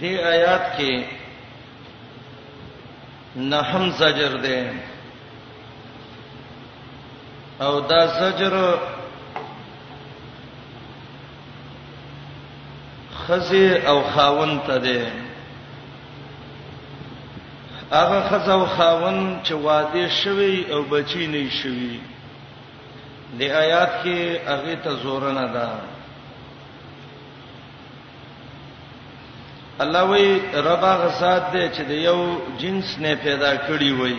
دې آیات کې نهم زجر دی او دا زجر خزه او خاون ته دی هغه خزه او خاون چې واده شوی او بچی نه شوی د آیات کې هغه ته زور نه ده الله وی ربا غسات دې چې د یو جنس نه پیدا کړی وای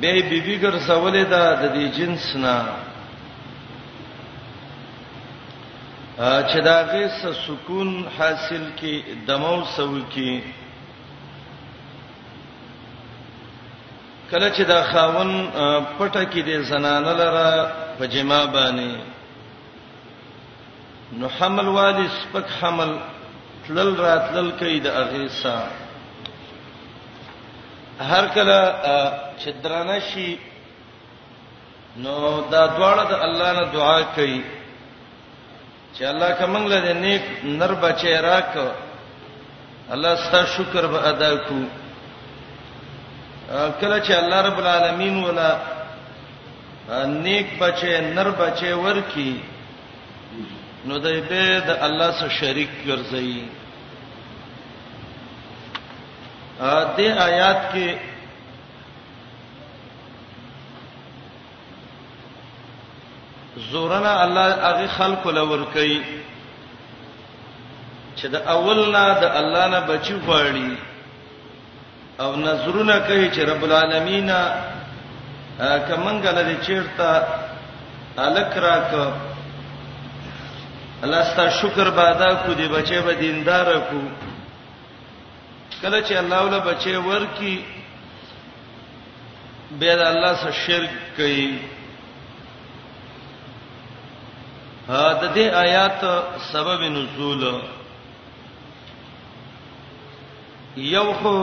به بیبي ګرځولې ده د دې جنس نه چې دا غیس سکون حاصل کی دمو سو کی کله چې دا خاون پټه کې د زنانه لره په جما باندې نو حمل والی سپک حمل تلل راتلل کوي د هغه سره هر کله چې درانه شي نو دا دواړه د الله نه دعا کوي چې الله کومنګ له نیک نر بچی راک الله ستاسو شکر به ادا کو کله چې الله رب العالمین ولا نیک بچي نر بچي ورکی نو دای به د الله سره شریک ګرځي ا دې آیات کې زورنا الله هغه خلق لور کوي چې د اول نه د الله نه بچی غواړي او نظرونه کوي چې رب العالمین کمنګل دې چیرته الک راک الله ستاسو شکر به ادا کو دې بچي به دیندار کو کله چې الله ول بچي ورکی به د الله سره شرک کوي ها د دې آیات سبب نزول یو خو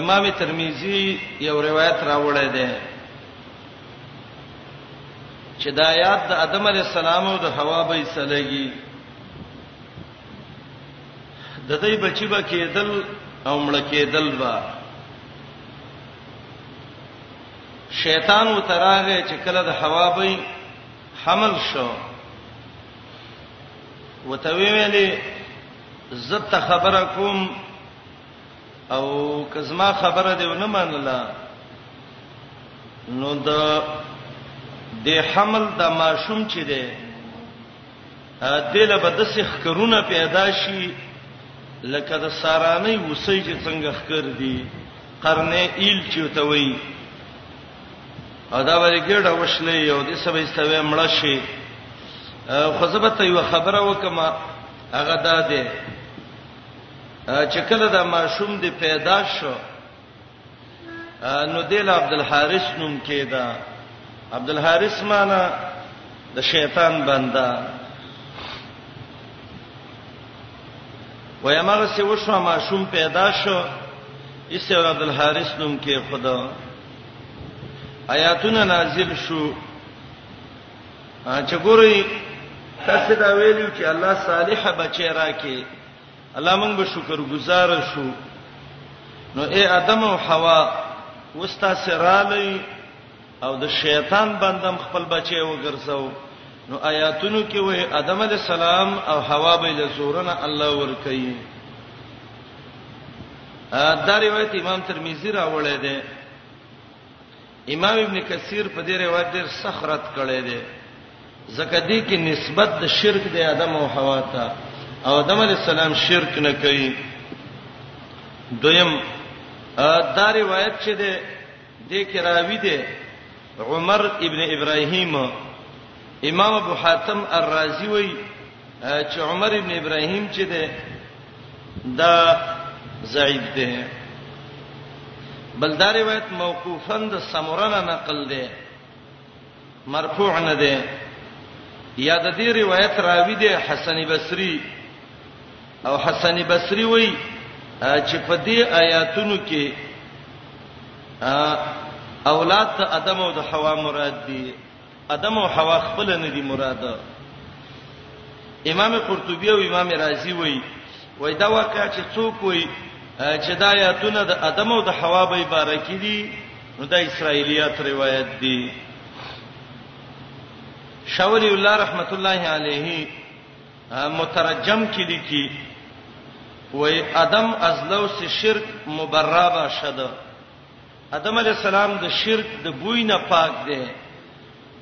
امام ترمذی یو روایت راوړی دی چې د آیات د ادم علی السلام او د حوا به سلګي د دې بچی به کېدل او مړ کېدل به شیطان وتراغه چې کله د حوا به حمل شو وتوی ویلې زت خبره کوم او کزما خبره دی ونه منله نو د د حمل د ماشوم چې دی دله بد سخ کرونه پیدا شي لکه د سارانه وسی چې څنګه خکر دي قرنه ایل چې توي ادا باندې ګډه وشلې یو د سبې سوي مړ شي خو زبته یو خبره وکما هغه ده چې کله دا ماشوم دی پیدا شو نو دل عبد الحارث نوم کېدا عبد الحارث معنی د شیطان بندا ویمغه سی وشو ما شوم پیدا شو ایسه عبد الحارث نوم کې خدا آیاتونه نازل شو چې ګوري تاسو دا ویلو چې الله صالح بچی راکې الله مونږ به شکر گزار شو نو اے ادم او حوا وستا سرالې او د شیطان بندم خپل بچي وګرځاو نو آیاتونو کې وې ادم علی السلام او حوا به له زورنه الله ور کوي دا روایت امام ترمذی راوړی دی امام ابن کثیر په دې روایت ډیر سخت رد کړی دی ځکه دې کې نسبت د شرک د آدم او حوا ته او آدم علی السلام شرک نه کوي دویم دا روایت چې ده دې کې راوی دی عمر ابن ابراهیم امام ابو حاتم الرازی وی چې عمر ابن ابراهيم چې ده دا ضعیف ده بل دا روایت موقوفا د سمرانه نقل ده مرفوع نه ده یا د دې روایت راوی ده حسن بصری او حسن بصری وای چې په دې آیاتونو کې اولاد ته ادم او د حوا مراد دي ادم او حوا خپل نه دي مراد امام قرطبي او امام رازي وایي وای دا واقعا چې څوک وایي چې دا آیاتونه د ادم او د حوا به عبارت دي نو دا اسرایلیات روایت دي شاولی الله رحمت الله علیه مترجم کې لیکي وای ادم ازلو سے شرک مبرابه شد ادم علیه السلام د شرک د بوی نه پاک دی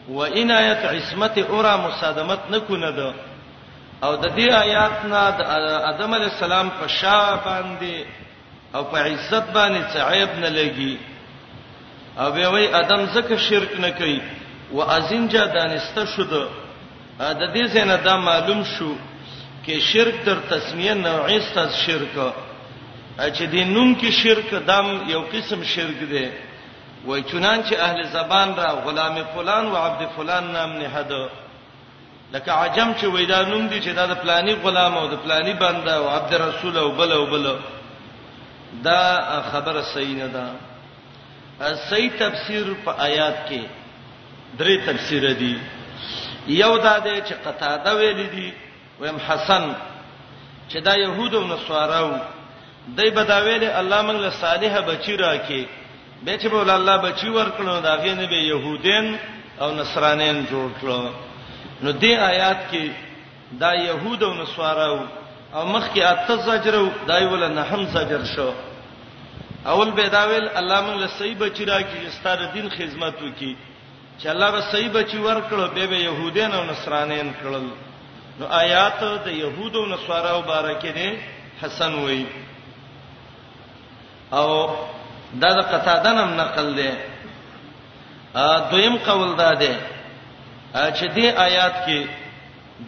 و عنایت عصمت اورا مصادمت نکونه ده او د دې آیات نه د ادم علی السلام په شا باندې او په عزت باندې څه عیب نه لګي او به وی ادم زکه شرک نه کوي و ازنجا دانسته شو ده د دې ځای نه دا معلوم شو کې شرک تر تسمیه نوعي ستاسو شرک چې د نوم کې شرک دام یو قسم شرک دی وای چنانچه اهل زبان را غلام فلان او عبد فلان نام نه حدا لکه عجم چې وای دا نوم دی چې دا د پلانی غلام او د پلانی بنده او عبد رسول او بل او بل دا خبره صحیح نه ده صحیح تفسیر په آیات کې درې تفسیر دي یو دا دی چې قتاده ویل دي ویم حسن چې دا يهود او نصاراو دای بداویل الله موږ له صالحه بچی راکې به چې بول الله بچی ورکړو دا غي نه به يهودین او نصرانین جوړ کړو نو دې آیات کې دا يهود او نصارا وو او مخکې اته زجر او دای ول نه هم زجر شو اول به دا ویل الله موږ له صحیح بچی راکړي ستاره دین خدمت وکي چې الله به صحیح بچی ورکړو به به يهودین او نصرانین کړل نو آیات د يهودو او نصارا مبارکې دي حسن وایي او دا د قتاده نم نقل دی دویم قول دا دی چې دې آیات کې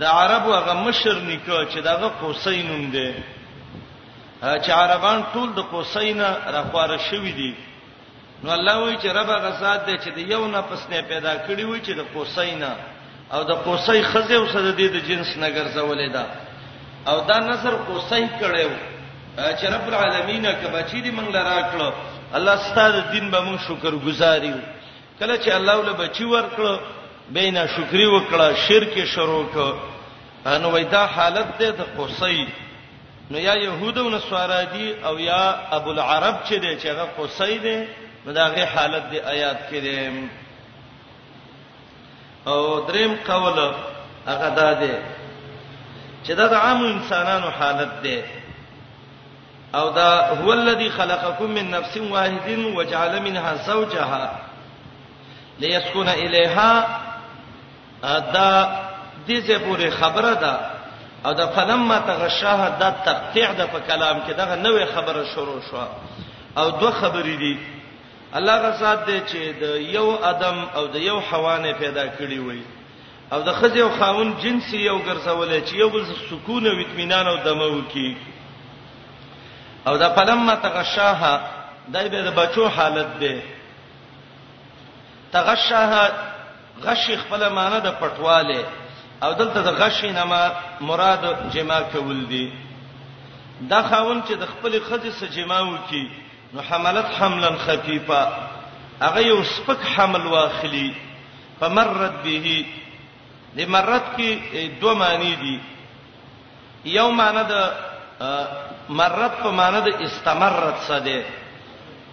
د عربو هغه مشر نکو چې دغه قوسین نوم دی چې عربان ټول د قوسین راخوار شوی دي نو الله وایي چې رب غزاد دې چې د یو نه پسنه پیدا کړی وي چې د قوسین او د قصي خزه او سره د جنس نه ګرځولې ده او دا نظر قصي کړو چې رب العالمین کبه چې دې موږ لرا کړو الله ستاسو دین به موږ شکر گزاریو کله چې الله ول بچی ورکړو بینا شکری وکړه شرک شروع کړه انو وېدا حالت ده د قصي نو یا يهود او نصارا دي او یا ابو العرب چې دي چې هغه قصي دي نو داغه حالت دی آیات کې دی او دریم قول هغه دا دی چې دا د عام انسانانو حالت دی او دا هو الذی خلقکم من نفس واحد وجعل منها زوجها ليسكن الیها دا دې څه پورې خبره ده او دا فلما تغشاها دا تقطيع ده په کلام کې دا نوې خبره شروع شو او دوه خبرې دي الله غ ذات دی چې د یو ادم او د یو حوا نه پیدا کړی وای او د خځې او خاون جنس یو ګرځولې چې یو بل سکون او اطمینان او دمه وکي او دا فلما تغشاها دای به د بچو حالت دی تغشاها غش خپل معنی د پټواله او دلته د غش نه ما مراد جما کول دي دا خاون چې د خپل خځې سره جما وکي نو حملت حملا خفيفا هغه یو سپک حمل واخلي فمرت به د مرت کې دوه معنی دي یو معنی د مرت په معنی د استمرت څه ده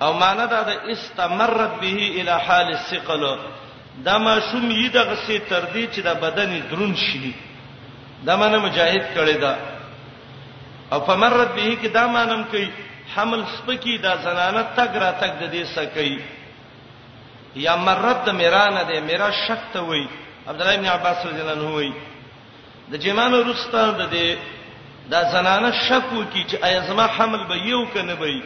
او معنی دا د استمرت به اله حال الثقل دا ما شوم یی دغه سي تر دې چې د بدن درون شي دا معنی مجاهد کړي دا او په مرت به کې دا مانم کوي حمل سپکی دا زنانه تګ را تګ د دې سکی یا مرت د میرانه ده میرا شک ته وای عبد الله ابن عباس رضی الله عنه وای د جمانو رستا د دې دا زنانه شک وکي چې آیا زما حمل به یو کنه به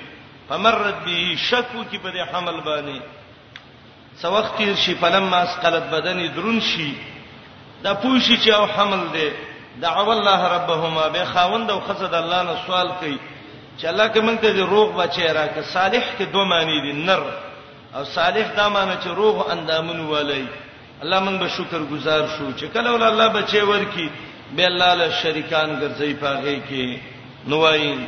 په مرت به شک وکي په دې حمل باندې څه وخت تیر شي فلما اسقلت بدني درون شي دا پوښي چې او حمل دی دعو الله ربهما به خاوند او خزه د الله نه سوال کوي چې الله کې موږ ته د روغ بچی راکې صالح کې دوه معنی دي نر او صالح دا معنی چې روغ اندامون ولای الله موږ به شکر گزار شو چې کله ول الله بچی ورکی به الله له شریکان ګرځي پاغه کې نوای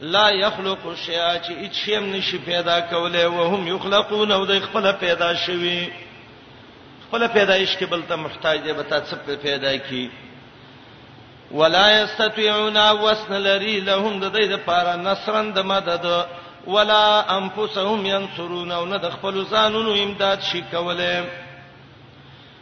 لا يخلق شيئا چې هیڅ شی هم نشي پیدا کولای او هم يخلقون او د خپل پیدا شوی خپل پیدایش کې بل ته محتاج دی به تاسو په پیدا کی ولا يستطيعون وسن لري لهم د دې لپاره نصرن د مدد ولا انفسهم ينصرون او نه د خپل ځانونو امداد شي کولای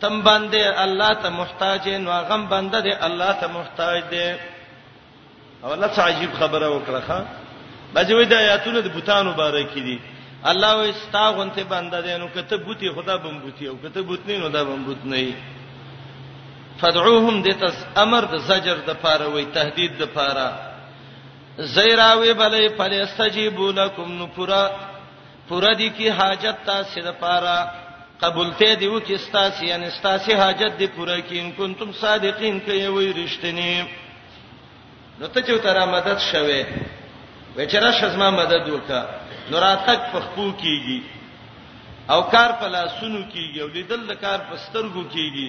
تم بنده الله ته محتاج نو هغه بنده دی الله ته محتاج دی او الله څه عجیب خبره وکړه ښا بځې وې د آیاتونو د بوتانو باره کې دي الله وې ستا غونته بنده دی نو کته بوتي خدا بم بوتي او کته بوت نه نو دا بم بوت نه فدعوهم دته امر د زجر د پاره وې تهدید د پاره زیراوی بلې فلستجیبوا لكم نو پورا پورا دي کی حاجت تاسو لپاره قبولته دی وکي ستاسو یعنی ستاسو حاجت دی پوره کی ان کنتم صادقین کوي وی رښتینی نو ته چې تر مدد شوه وچرا شزما مدد وکا نو راتک په خپو کیږي او کار په لاسونو کیږي او لیدل د کار په سترګو کیږي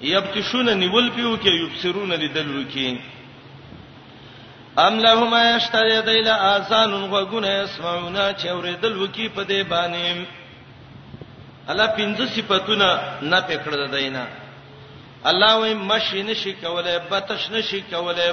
یبتشون نیول پیو کې یبصرون لیدل وکي ام لهم یشتری دیل آسان غوګونه اسمعونا چې اوریدل وکي په دې باندې الله پنځه صفاتونه نه پکړه دینه الله وای مشي نشي کولای بتش نشي کولای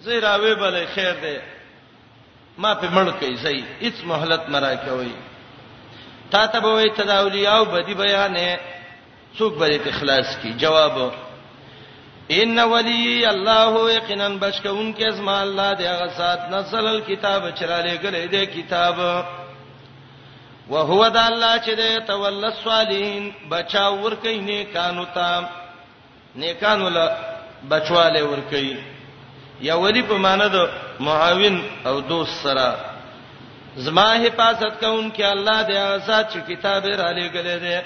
زه راوې بلې خیر دی ما په مړ کوي زې هیڅ مهلت مرای کوي تا ته به وي تداولی او بدی بیانې څوک به دې اخلاص کی جواب ان ولی الله یقینا بشکون کې اسما الله دې هغه سات نزل الكتاب چراله غلې دې کتاب وهو د الله چې دې تول الصالحین بچا ور کوي نه کانو تام نیکانو له بچوالی ورکوي یا ولی په معنی د معاون او دوست سره زما حفاظت کوونکی الله دی هغه ذات چې کتاب یې را لېږلی دی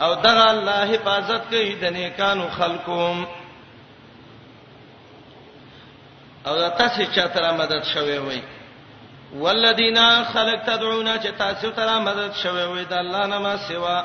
او دغه الله حفاظت کوي د نیکانو خلکو او تاسو چا تر مدد شوي وي والذین خلق تدعون چې تاسو تر مدد شوي وي د الله نه ما سوا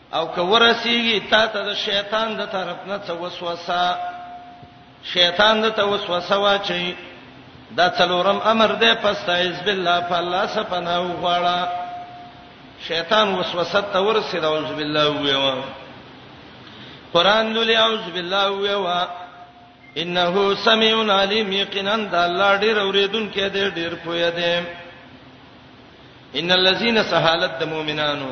او که ورسیږي تا ته د شیطان د طرف نه څه وسوسه شیطان د ته وسوسه واچي دا څلورم امر دی پس تعذ بالله فالله سپنا وغواړه شیطان وسوسه ته ورسید اعوذ بالله ویوا قران لولي اعوذ بالله ویوا انه سميع عليم یقینا د الله ډیر اوریدونکو دی ډیر پوهه دی ان الذين سهالت د مؤمنانو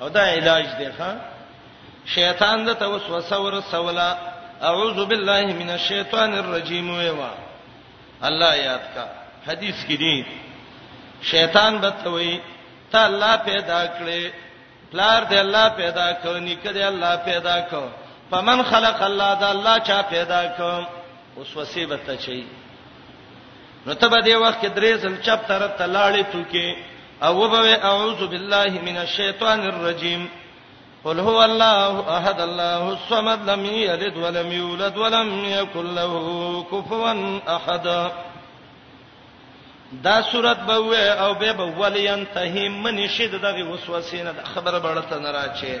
او دا علاج دی ښا شیطان د توسوسه ور سولا اعوذ بالله من الشیطان الرجیم ویوا الله یاد کا حدیث کې دی شیطان به توي ته الله پیدا کړې پلار دې الله پیدا کړ نیکه دې الله پیدا کړ فمن خلق الله دا الله چا پیدا کړ وسوسه به ته چي نو ته به دې وخت کې درې ځل چپ طرف ته لاړې توکې او وبوي اعوذ بالله من الشیطان الرجیم قل هو الله احد الله الصمد لم يلد ولم يولد ولم يكن له كفوا احد دا صورت به و او به به ولینتهی من شید دغه وسوسې نه خبره بړته نه راچې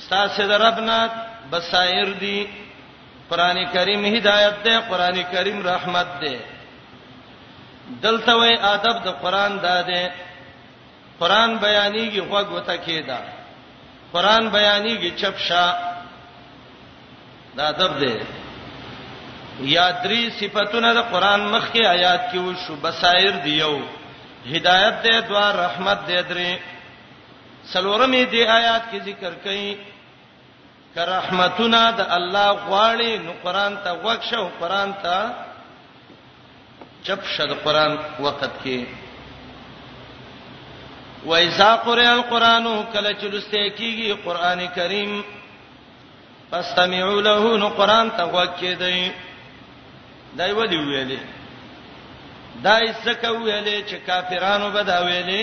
ستاسو دربنا بصائر دی قران کریم هدایت دی قران کریم رحمت دی دلته وای ادب د قران دا دی قران بیانېږي خوګ وته کېدا قران بیانېږي چپشا دا ادب دی یا درې صفاتونه د قران مخ کې آیات کې وشو بصائر دی یو هدایت دی دوا رحمت دی درې څلورم یې دې آیات کې ذکر کړي که رحمتونه د الله غواړي نو قران ته وښه او قران ته چپ شد قران وخت کې وایذا قرئ القرآن کله چې لسته کیږي قران کریم فاستمعوا له نو قران ته وکړئ دی دای ولی ویلې دای څه کوي چې کافرانو به دا ویلې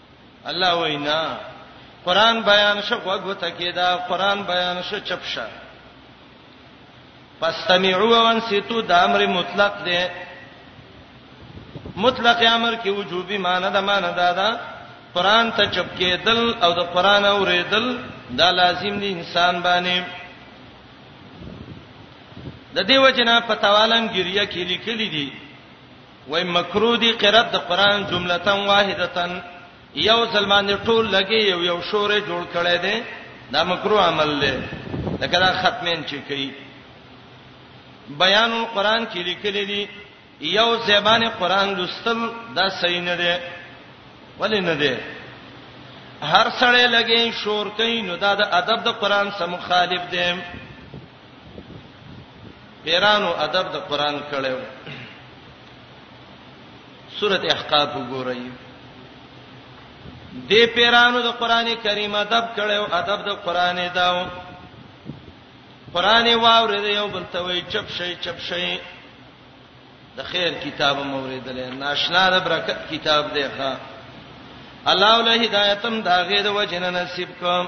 الله وینا قران بیان شو وګوته کېدا قران بیان شو چپ شه فاستمعوا وانصتوا د امر مطلق دی مطلق امر کې وجوبي معنی د معنی دا ده قران ته چپ کېدل او د قران اورېدل دا لازم دي انسان باندې د دې وجنه په توالن ګریه کې لیکلي دي وای مکروه دی قرات د قران جملتن واحدتن یو ځل باندې ټول لګي یو یو شورې جوړ کړي دي دا مکروه عمل دی دا کله ختمین چې کوي بیان القرآن کې لیکل دي یو زبانه قرآن لوستل دا صحیح نه دی ولې نه دی هر سړی لګي شور کوي نو دا د ادب د قرآن سم مخالف دی پیرانو ادب د قران کړو سوره احقاف وګورئ د پیرانو د قران کریم ادب کړو ادب د قران داو قران واورې دی یو بل ته وای چپ شي چپ شي د خیر کتاب موریدل ناشنا د برکت کتاب دی ښا الله له هدایتم داغه د وجنه نصیب کوم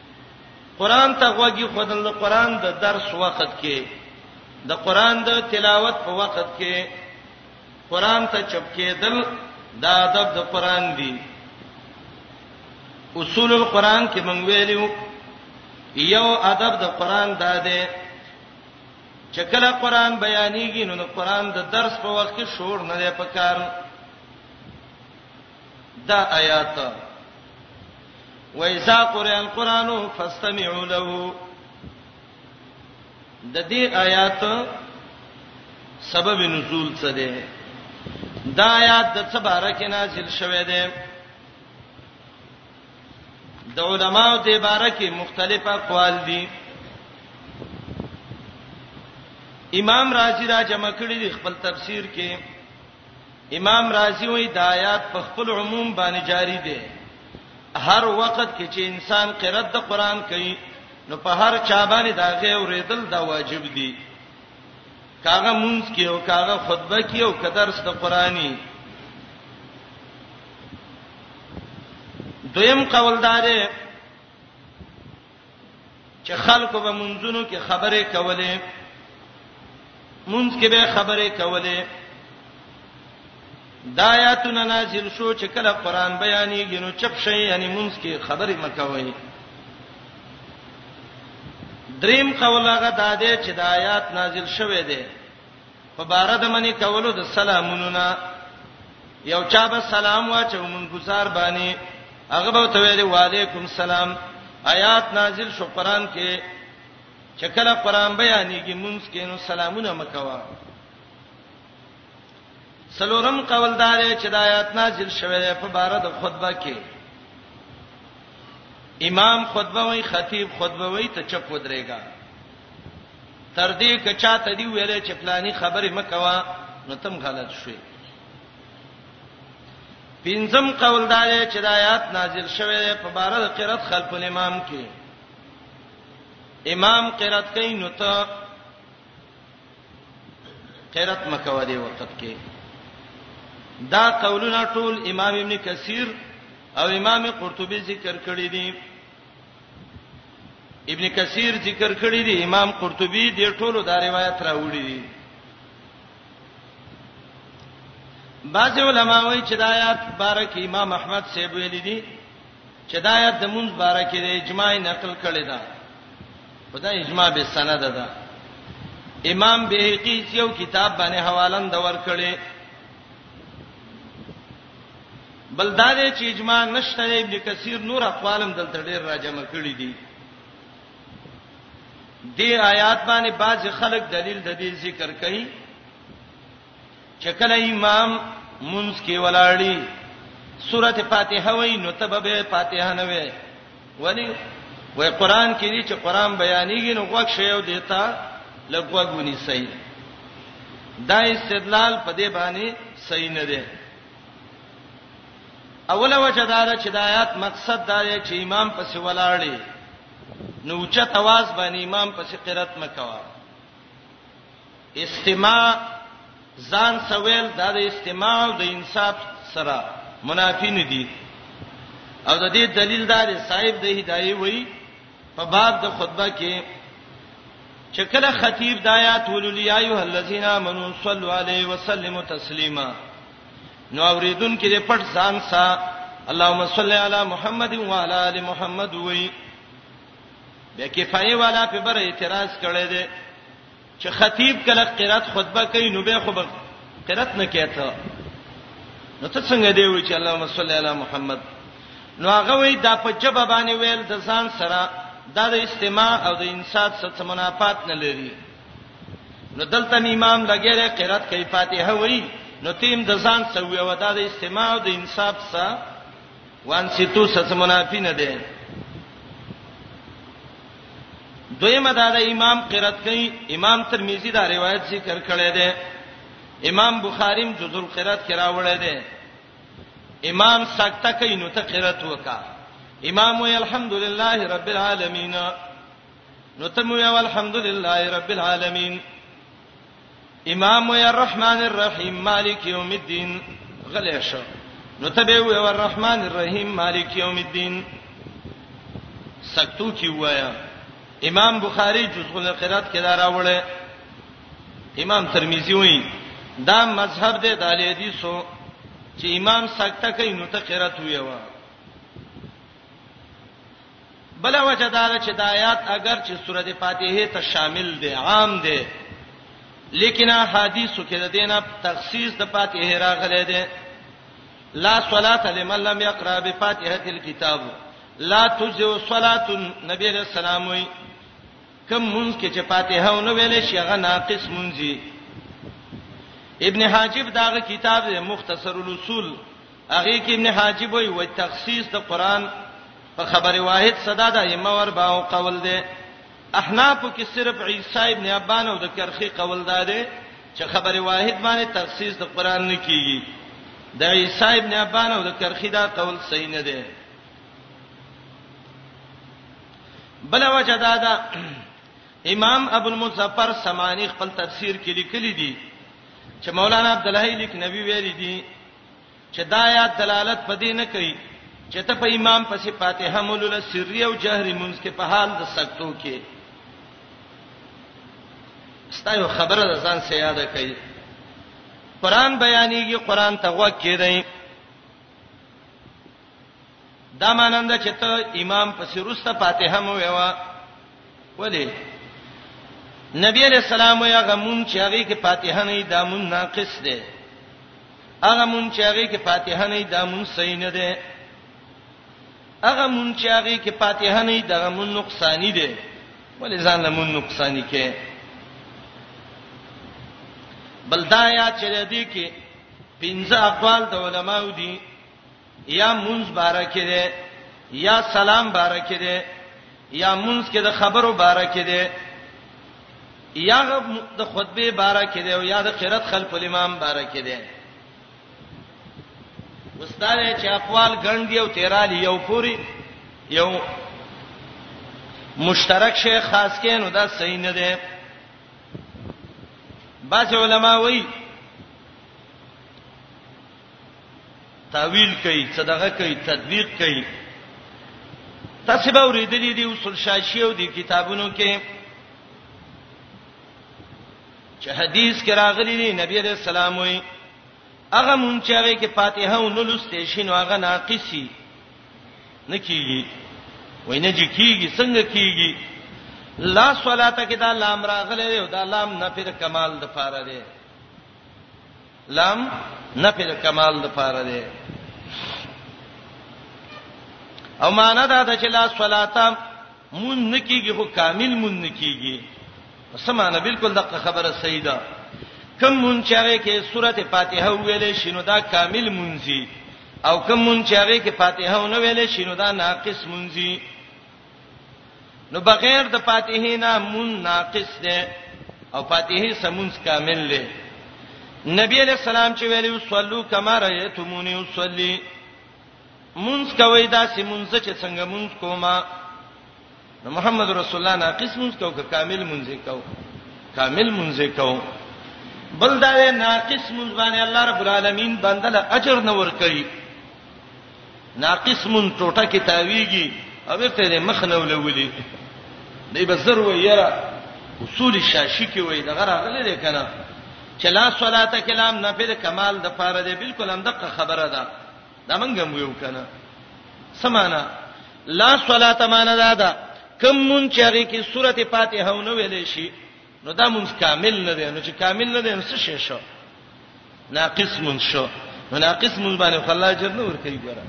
قران ته غوږی خودل د قران د درس وخت کې د قران د تلاوت په وخت کې قران ته چپ کېدل دا ادب د قران دی اصول القرآن کې مونږ ویلو یو ادب د قرآن دا دی چې کله قرآن بیانېږي نو د قرآن د درس په وخت کې شور نه دی پکار دا آیات وایذا قرئ القرآن فاستمعوا له د دې آیات سبب نزول څه دی دا آیات د څه باره کې نازل شوه دی د علماو د باره کې مختلف اقوال دي امام رازی را جمع کړی دی خپل تفسیر کې امام رازی وی د آیات په خپل عموم باندې جاری دی هر وخت کې چې انسان قرات د قران کوي نو په هر چا باندې دا غي اوریدل دا واجب دي کاغه مونږ کې او کاغه خطبه کې او کدرس د قرآني دویم قول دار چې خلکو به منځونو کې خبرې کولې منځ کې به خبرې کولې دا آیاتونه نازل شو چې کله قران بیانېږي نو چپ شي یعنی منځ کې خبرې مکوي دریم قول هغه دا دی چې دا آیات نازل شوه دی په بار د منی کولو د سلامونو نه یو چا به سلام واچو مونږ گزار باندې هغه به ته ویلې وعلیکم سلام آیات نازل شو قران کې چې کله قران بیانېږي مونږ کې نو سلامونه مکوا سلورم قوالدار چې د آیات نازل شوه ده په بار د خطبه کې امام خطبه وای خطیب خطبه وای ته چپ ودرېګا تر دې که چاته دی ویلې چې پلاني خبرې مکوا نو تم غلط شوې پنځم قول دا دی چې د آیات نازل شوه په بار د قرات خلف الامام کې امام قرات کوي نو ته قرات مکوا دی وخت کې دا قولونه ټول امام ابن کثیر او امام قرطبي ذکر کړی دي ابن کثیر ذکر کړی دی امام قرطبی دې ټولو دا روایت راوړي دي بعض علما وایي چې دا آیات بارک امام احمد سیب ویل دي چې دا آیات د مونږ بارک دی اجماع نقل کړی دا خدای اجماع به سند ده امام بهقی یو کتاب باندې حوالن دور کړي بل دا دی چې اجماع نشته ابن کثیر نور اقوالم دلته ډیر راجمع کړی دي دې آیات باندې بعض خلک دلیل د دې ذکر کوي چې کله امام منځ کې ولاړی سورته فاتحه وای نو ته به فاتحه نه وای ولی وای قران کې دي چې قران بیانېږي نو وګ شی او دیتا لګوګونی صحیح دا استدلال په دې باندې صحیح نه دی اوله وجه دا ده چې د آیات مقصد دا دی چې امام پسې ولاړی نو چت आवाज باندې امام پسې قرات مکوا استماع ځان سویل دا د استماع او د انصاف سره منافی نه دي او د دې دلیل دا دی صاحب د هدايه وای په باب د خطبه کې چې کله خطیب د آیات ولولي ایه الذین آمنو صلی علیه وسلم تسلیما نو اوریدون کې د پټ ځان سره اللهم صل علی محمد و علی ال محمد وای د کفایه والا په بر اعتراض کړی دی چې خطیب کله قرات خطبه کوي نو به خو به قرات نه کیته نو ته څنګه دی وی چې اللهم صل علی محمد نو هغه وی دا په جبه باندې ویل د ځان سره دا د استماع او د انصات سره منافات نه لري نو دلته امام لګیره قرات کوي فاتحه وی نو تیم د ځان سوي ودا د استماع او د انصاف سره وان سیتو سس منافی نه ده دویمه دا د امام قرات کوي امام ترمذی دا روایت ذکر کړی دی امام بخاری هم جزء القرات کې راوړی دی امام سکته کوي نو ته قرات وکا امام وی الحمدلله رب العالمین نو ته مو الحمدلله رب العالمین امام وی الرحمن الرحیم مالک یوم الدین غلی شو نو ته به وی الرحمن الرحیم مالک یوم الدین سکتو کی وایا امام بخاری جزء القرات کې دا راوړل امام ترمذی وی دا مذهب دی د حدیثو چې امام سکته کوي نو ته قرات ویوا بله وجه دا ده چې د آیات اگر چې سورته فاتحه ته شامل دی عام دی لیکن احادیثو کې د دینه تخصیص د فاتحه راغلی دی لا صلات لمن لم يقرأ بفاتحه الكتاب لا تجزئ صلات نبی علیہ السلام وی کم مونږ کې چې فاتحه ونه ویلې شي هغه ناقص مونږی ابن حاجب داغه کتاب مختصر الاصول هغه کې ابن حاجب وی و تخصیص د قران په خبر واحد صدا د ائمه اربعو قول دی احناف کې صرف عیسی ابن ابان او د کرخی قول دا دی چې خبر واحد باندې تخصیص د قران نه کیږي د عیسی ابن ابان او د کرخی دا قول صحیح نه دی بل وجه دا ده امام ابو المظفر سمانی خپل تفسیر کې لیکلی دی چې مولانا عبد الحی لیک نبی ویری دی چې دا آیات دلالت په دې نه کوي چې ته په امام پسې فاتحه مولوله سری او جهري منځ کې په حال د سکتو کې ستایو خبره ده ځان سي یاد کړئ قران بیانېږي قران ته وکړئ دا مانند چې ته امام پسې روسته فاتحه مو ویوا ولی نبی علیہ السلام یا غمون چې هغه کې فاتحه نه دامن ناقص ده هغه مون چې هغه کې فاتحه نه دامن صحیح نه ده هغه مون چې هغه کې فاتحه نه دغه مون نقصانی ده ولی ځان له مون نقصانی کې بلدایا چې دې کې پنځه اقوال د علماو دي یا منځ بارکه ده یا سلام بارکه ده یا منځ کې د خبرو بارکه ده یا د خطبه بارکه ده او یا د قرات خلف الامام بارکه ده استاد چې اقوال ګڼ دی او تیرال یو پوری یو مشترک شیخ خاص کینو دا صحیح نه ده بعض علما وایي تاویل کوي څه دغه کوي تطبیق کوي تاسو به ورېدلې دي اصول شاشي او دي کتابونو کې چې حدیث کې راغلي دي نبی عليه السلام وي هغه مونږ چې هغه کې فاتحه او نلوستې شینو هغه ناقصي نه کیږي وای نه جی کیږي څنګه کیږي لا صلاته کې دا لام راغله او دا لام نه پر کمال د فاره دی لام نفی د کمال د پاره دی او معنا دا ده چې لا صلاتا مون نکیږي خو کامل مون نکیږي سمانه بالکل دغه خبره صحیح ده کم مون چاره کې سورته فاتحه ویلې شینو دا کامل مونږي او کم مون چاره کې فاتحه ونه ویلې شینو دا ناقص مونږي نو بغیر د فاتحه نه مون ناقص ده او فاتحه سمونس کامل ده نبی علیہ السلام چې ویلو صلو کما رایتمونی وصلی مونږ کوي دا چې مونږ چې څنګه مونږ کوما نو محمد رسول الله ناقص مونږ کو که کامل مونږ کو کامل مونږ کو بل دا ناقص مونږ باندې الله رب العالمین بندله اجر نه ور کوي ناقص مون ټوټه کې تاویږي او بیرته دې مخ نه ولولي دی به زر وي یره اصول شاشي کې وي دغه راغلي دی کنه چې لا صلات کلام نه په کمال د پاره دی بالکل هم دغه خبره ده دا مونږ هم یو کنه سمانا لا صلات معنا ده کوم مون چې هغه کې سورته فاتحه ونه ویلې شي نو دا مونږ کامل نه دی نو چې کامل نه دی نو څه شي شو ناقص مونږ شو نو ناقص مونږ باندې خلا اجر نه ور کوي ګره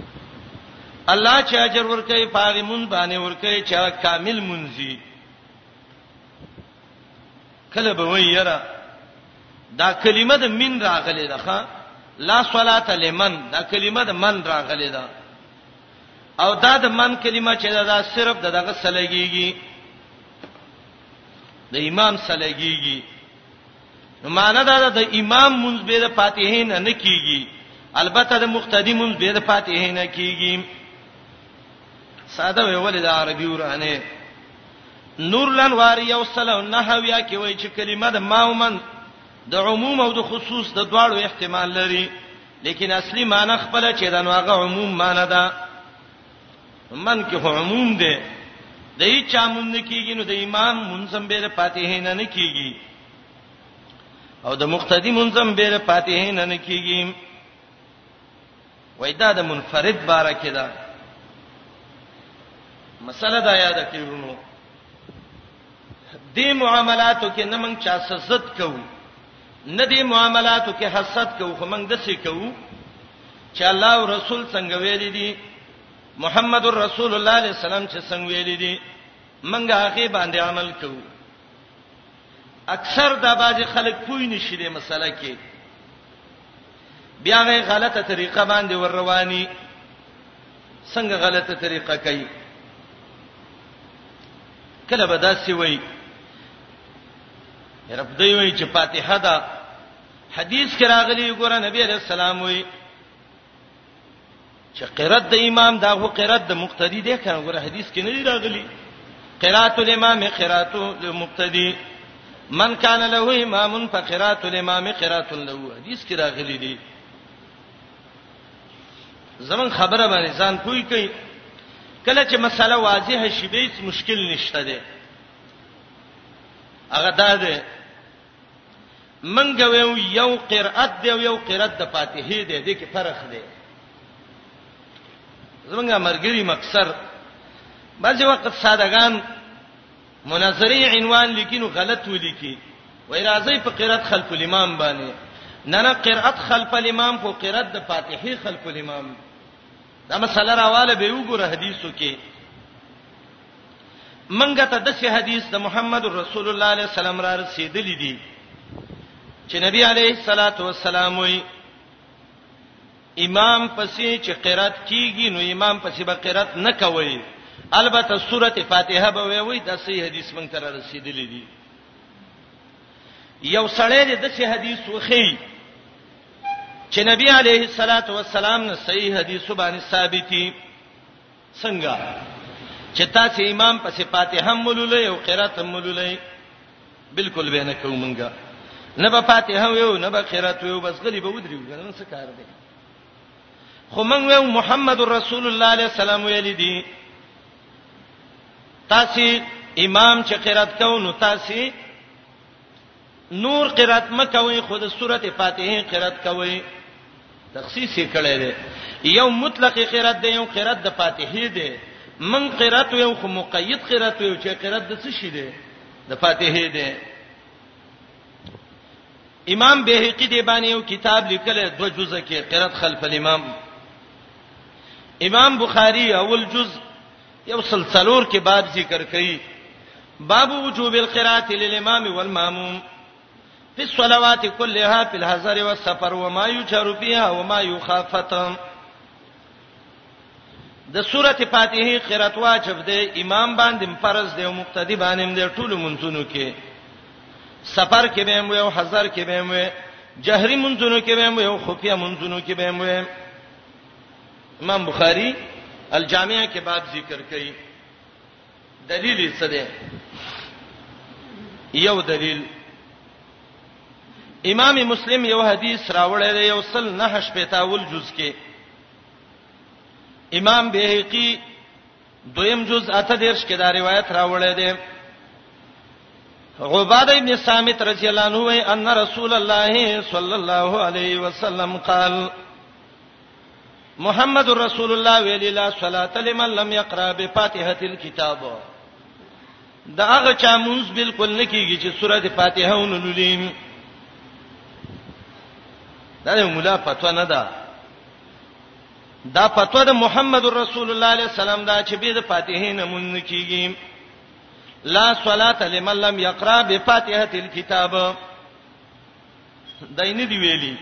الله چې اجر ور کوي پاغي مونږ باندې ور کوي چې کامل مونږي کله به ویرا دا کلمه د من راغلې ده ښا لا صلات لمن دا کلمه د من راغلې ده او دا د من کلمه چې دا صرف دغه سلګيږي د امام سلګيږي نو معنا دا ده د امام منځ به د فاتحه نه نه کیږي البته د مقتدی منځ به د فاتحه نه کیږي ساده ویول د عربي ورانه نور لنوار یو سلو نه ویا کې وای چې کلمه د ماومن د عموم او د خصوص د دواړو احتمال لري لیکن اصلي معنی خپل چې د نوغه عموم معنی ده من کې خو عموم دی د هیڅ مون نه کیږي نو د امام منظم به فاتحه نه نه کیږي او د مقتدی منظم به فاتحه نه نه کیږي وای دا د منفرد باره کې ده مسله دا یاد کړئ دې معاملاتو کې نه موږ چا سزت کوو نه دې معاملاتو کې حسد کوو خو موږ د څه کوو چې الله او رسول څنګه ویل دي محمد رسول الله علیه السلام چې څنګه ویل دي موږ هغه باندې عمل کوو اکثر دا باز خلک پوی نشي دې مسله کې بیا غي غلطه طریقه باندې ور رواني څنګه غلطه طریقه کوي کله به داسې وای رب دی وای چې فاتحه دا حدیث کې راغلی ګوره نبی علیہ السلام وای چې قرات د امام دا هو قرات د مقتدی دی کنه ګوره حدیث کې نه دی راغلی قرات الامام قرات المقتدی من کان له امام فقرات الامام قرات له حدیث کې راغلی دی زمون خبره باندې ځان پوي کوي کله چې مسله واضحه شي به هیڅ مشکل نشته دی هغه دا دی منګ ویو یو قرأت دی او یو قرأت د فاتحه دی د کې فرق دی زمونږه مرګري مکسر بعضی وخت سادهګان مناظری عنوان لیکینو غلط ولیکي وای راځي په قرات خلف الامام باندې نه نه قرات خلف الامام خو قرات د فاتحه خلف الامام دا مسله راواله به وګوره حدیثو کې منګه ته د سی حدیث د محمد رسول الله علیه السلام را رسیدلې دي چې نبی علیه الصلاۃ والسلام وی امام پسې چې قرات کیږي نو امام پسې به قرات نه کوي البته سوره فاتحه به وي وي د صحیح حدیث مونږ تر رسیدلې دي یو سړی د دې حدیث وخی چې نبی علیه الصلاۃ والسلام نه صحیح حدیث باندې ثابتي څنګه چې تاسو امام په صفات هم ولولې او قرات هم ولولې بالکل به نه کوو مونږه نه به فاتحه ویو نه به قرات ویو بس غلی به ودریو کنه څه کار دی خو مونږ ویو محمد رسول الله علیه السلام ویل دي تاسو امام چې قرات کوو نو تاسو نور قرات مکوي خود سورته فاتحه قرات کوي تخصیص یې کړی دی یو مطلق قرات دی یو قرات د فاتحه دی من قرات یو خو مقید قرات یو چې قرات د څه شي دی د فاتحه دی امام بهقي دی باندې یو کتاب لیکل دو جزء کې قرات خلف الامام امام بخاری اول جزء یو سل څلور کې باب ذکر کړي باب وجوب القراءه للامام والماموم فی الصلوات كلها فی الحضر والسفر وما یجهر فيها وما یخافت د سورته فاتحه قرات واجب دی امام باندې فرض دی او مقتدی باندې دی ټول منځونو کې سفر کې به مو او حضر کې به مو جهري منځونو کې به مو او خفیا منځونو کې به مو امام بخاری الجامع کې باب ذکر کړي دلیل یې څه دی یو دلیل امام مسلم یو حدیث راوړی دی یو سل نه شپتاول جز کې امام بهقی دویم جز اته دیرش کې دا روایت راوړی دی عباده ابن صامت رضی الله عنه ان رسول الله صلی الله علیه وسلم قال محمد رسول الله ویلی لا صلات لمن لم يقرأ بفاتحه الكتاب دا هغه چا مونږ بالکل نه کیږي چې سورته فاتحه ونلولیم دا یو مولا فتوا نه ده دا فتوا د محمد رسول الله علیه السلام دا چې به د فاتحه نه مونږ کیږي لا صلات لمن لم يقرأ بفاتحه الكتاب داینه دی ویلي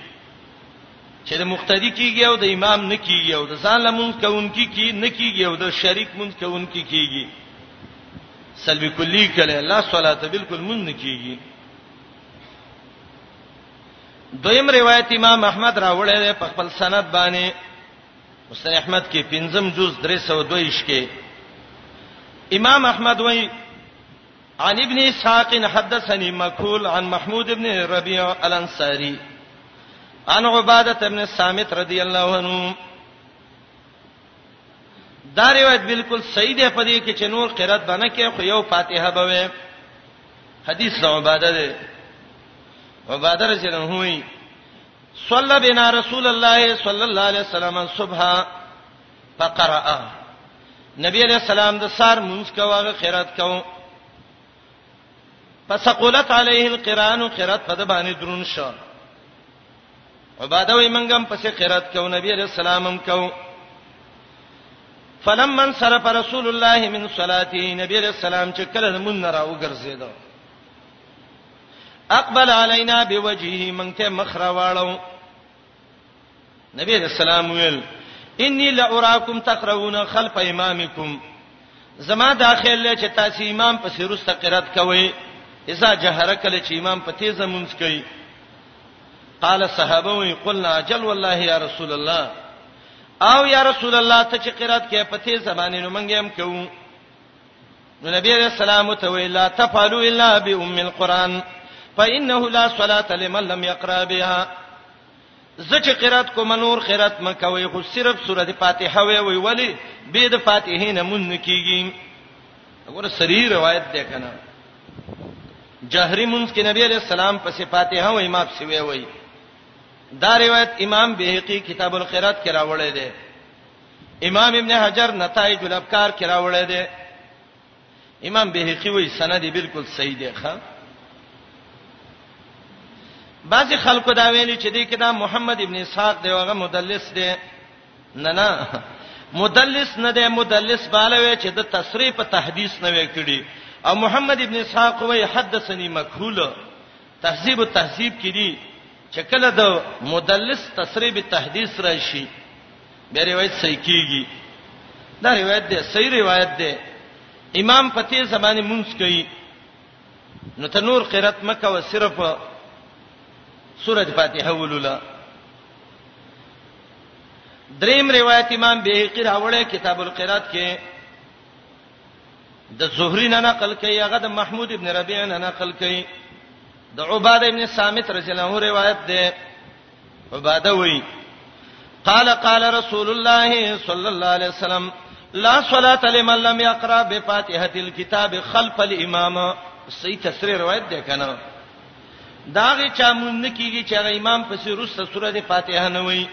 چې د مقتدی کیږي او د امام نه کیږي او د ځان لمون کوونکی کی نه کیږي او د شریک مون کوونکی کیږي سلبی کلی کله لا صلات بالکل مون نه کیږي دویم روایت امام احمد راوړی دی په خپل سند باندې مسند احمد کې پنځم جز 322 کې امام احمد وایي عن ابن اسحاق حدثني مكحول عن محمود بن ربيع الانصاري عن عباده بن الصامت رضی الله عنه دا روایت بالکل صحیح دی په دې کې چې نور قرات باندې کې خو یو فاتحه به وي حدیث د عباده دی عباده رضی الله عنه وی صلی بنا رسول الله صلی الله علیه وسلم صبح فقرأ نبی علیہ السلام د سار مونږ کاوه قرات کاو فسقلت علیه القران قرات په د باندې درون شو عباده وي منګم پسې قرات کاو نبی علیہ السلام هم کاو فلمن صرف رسول الله من صلاته نبی علیہ السلام چې کله مون نه راو ګرځیدو اقبل علینا بوجهه مونږ ته مخ راواړو نبی رسول الله ویل انی لاراکم تقرؤون خلف امامکم زما دا خیال لري چې تاسو امام په سیروسته قرات کوي اذا جهر کله چې امام په تیز مونږ کوي قال صحابه وی قلنا جل والله یا رسول الله او یا رسول الله ته چې قرات کې په تیز زمانه نو مونږ هم کوو نو نبی علیہ السلام ته وی لا تفعلوا الا بام القران فانه لا صلاه لمن لم يقرا بها زچ قرات کوم نور قرات مکوي خو صرف سوره فاتحه وی وی ولی به د فاتحه نه مون کیږي وګوره سری روایت ده کنه جهري مونږ کې نبی علیہ السلام په فاتحه وی ماپ سی وی وی دا روایت امام بهقي کتاب القرات کې راوړی دی امام ابن حجر نتایج الافکار کې راوړی دی امام بهقي وایي سند بالکل صحیح دی ښا بعضی خلکو دا ویلي چې دې کې دا محمد ابن اسحاق دی هغه مدلس دی نه نه مدلس نه دی مدلس بالوي چې د تصریح په تحدیث نه وکړي او محمد ابن اسحاق وایي حدثني مکحول تهذیب التهذیب کې دی چې کله د مدلس تصریح به تحدیث راشي بیا روایت صحیح کیږي دا روایت دی صحیح روایت دی امام پتی زمانه مونږ کوي نو ته نور قرات مکه و صرف سورۃ فاتحه ولولا دریم روایت امام بیهقی راوړی کتاب القرات کې د زهری نه نقل کوي هغه د محمود ابن ربیع نه نقل کوي د عباده ابن صامت رضی الله عنه روایت ده عباده وی قال قال رسول الله صلی الله علیه وسلم لا صلاه لمن لم يقرا بفاتحه الكتاب خلف الامام صحیح تفسیر روایت ده کنه داغه چا مون نه کیږي چې امام پسې روسته سورته فاتحه نه وایي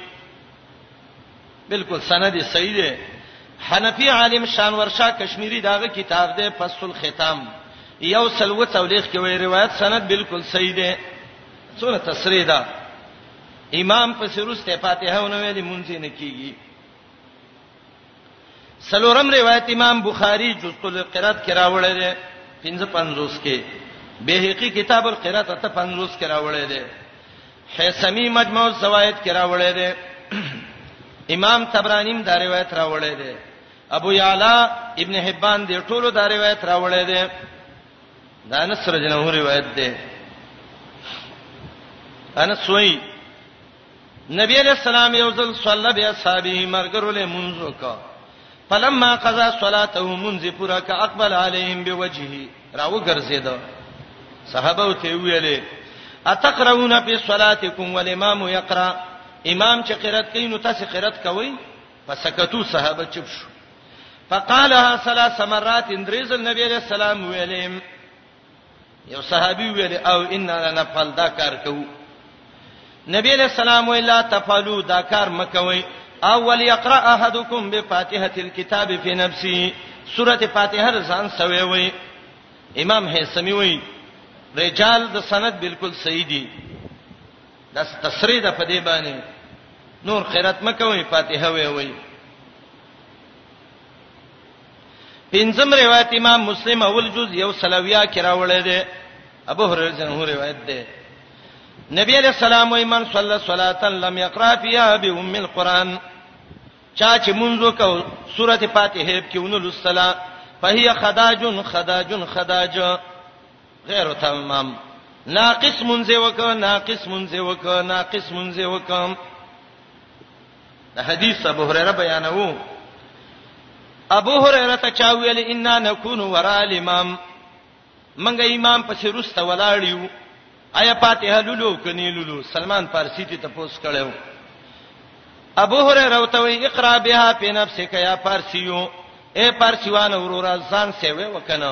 بالکل سند صحیح دی حنفی عالم شانور شاه کشمیری داغه کتاب دی فصل الختام یو سلوت اولیخ کې وی روایت سند بالکل صحیح دی څونه تسری ده امام په سروسته فاتحه ونه ویلې مونږ نه کیږي سلورم روایت امام بخاری جزء القرات کې راوړی دی 55 کې بهقي کتاب القرات ته 55 کې راوړی دی حسمی مجموع الزوائد کې راوړی دی امام طبرانی هم دا روایت راوړی دی ابو یعلا ابن حبان دې ټولو دا روایت راوړی دی دا انس رضی الله عنه روایت ده انس وای نبی علیہ السلام یو ځل صلی بیا صحابه مرګرو له منځ وکړه فلما قضا صلاته منذ پورا ک اقبل علیهم بوجهه راو ګرځید صحابه ته ویلې اتقرؤون فی صلاتکم والامام یقرأ امام چې قرات کوي نو تاسو قرات کوئ فسکتو صحابه چپ شو فقالها ثلاث مرات اندریز نبی علیہ السلام ویلې یو صحابي ویلې او ان لنا فعل دا کار کو نبی علیہ السلام ویلا تفعلوا دا کار مکوي اول یقرا احدکم بفاتحه الكتاب فی نفسی سوره فاتحه ځان سوي وي امام هیثمی وي رجال د سند بالکل صحیح دي دا تصریح ده په دې باندې نور قرات مکوي فاتحه وی وی پنځم روایت امام مسلم اول جز یو سلویا کرا وړی دی ابو هريره جنو روایت دی نبی علیہ السلام و ایمان صلی صلاه لم یقرا فیها بام القران چا چې مونږ کو سورته فاتحه کې ونلو الصلاه فهي خداج خداج خداج غیر تمام ناقص منځ وک ناقص منځ وک ناقص منځ وک د حدیث ابو هريره بیانوو ابو هريره ته چا ویل ان نكون ورا الامام منګه امام پسې روسته ولاړیو آیا فاتحه لولو کني لولو سلمان فارسی ته تپوس کړو ابو هريره ته وی اقرا بها په نفسک یا فارسیو اے فارسیوان وروره ځان سیوي وکنه